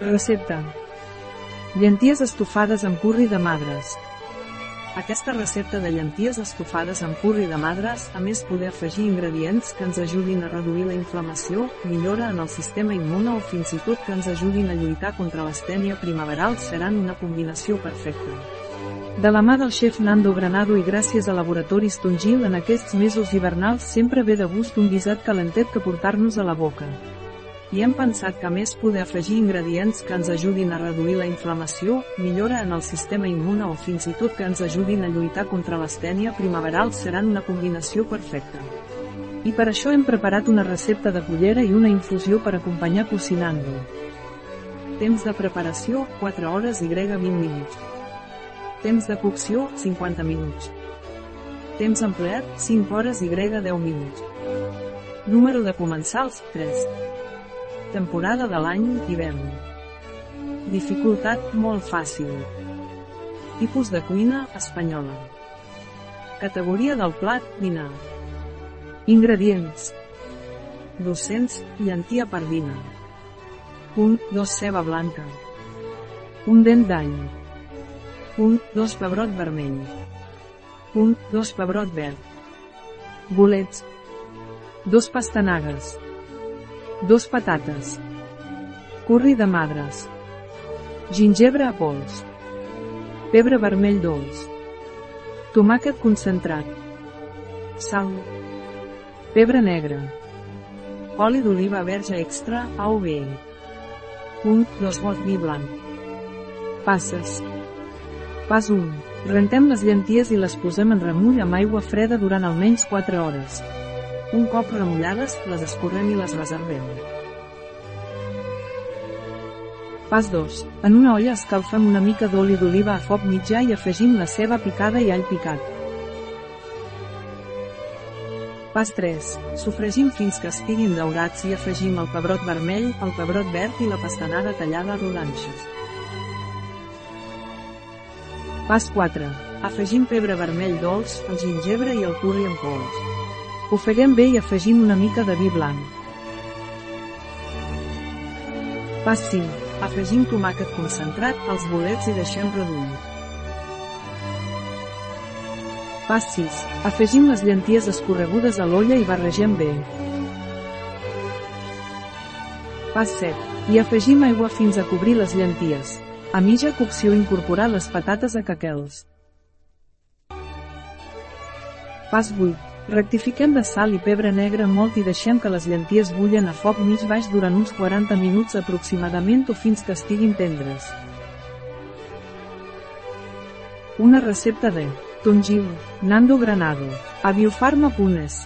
Recepta. Llenties estofades amb curri de madres. Aquesta recepta de llenties estofades amb curri de madres, a més poder afegir ingredients que ens ajudin a reduir la inflamació, millora en el sistema immune o fins i tot que ens ajudin a lluitar contra l'estènia primaveral seran una combinació perfecta. De la mà del xef Nando Granado i gràcies a Laboratoris Tongil en aquests mesos hivernals sempre ve de gust un guisat calentet que portar-nos a la boca. I hem pensat que més poder afegir ingredients que ens ajudin a reduir la inflamació, millora en el sistema immune o fins i tot que ens ajudin a lluitar contra l'estènia primaveral seran una combinació perfecta. I per això hem preparat una recepta de cullera i una infusió per acompanyar cocinant-lo. Temps de preparació, 4 hores i grega 20 minuts. Temps de cocció, 50 minuts. Temps empleat, 5 hores i grega 10 minuts. Número de comensals, 3. Temporada de l'any, hivern. Dificultat, molt fàcil. Tipus de cuina, espanyola. Categoria del plat, dinar. Ingredients. 200, llentia pardina. 1, 2 ceba blanca. Un dent d'any. 1, 2 pebrot vermell. 1, 2 pebrot verd. Bolets. 2 pastanagues. 2 patates. Curri de madres. Gingebre a pols. Pebre vermell dolç. Tomàquet concentrat. Sal. Pebre negre. Oli d'oliva verge extra, AOV. 1, 2 got vi blanc. Passes. Pas 1. Rentem les llenties i les posem en remull amb aigua freda durant almenys 4 hores. Un cop remullades, les escorrem i les reservem. Pas 2. En una olla escalfem una mica d'oli d'oliva a foc mitjà i afegim la ceba picada i all picat. Pas 3. Sofregim fins que estiguin daurats i afegim el pebrot vermell, el pebrot verd i la pastanaga tallada a rodanxes. Pas 4. Afegim pebre vermell dolç, el gingebre i el curri en pols. Ofeguem bé i afegim una mica de vi blanc. Pas 5. Afegim tomàquet concentrat, els bolets i deixem reduir. Pas 6. Afegim les llenties escorregudes a l'olla i barregem bé. Pas 7. I afegim aigua fins a cobrir les llenties. A mitja cocció incorporar les patates a caquels. Pas 8. Rectifiquem de sal i pebre negre molt i deixem que les llenties bullen a foc mig baix durant uns 40 minuts aproximadament o fins que estiguin tendres. Una recepta de Tongil, Nando Granado, a biofarma.es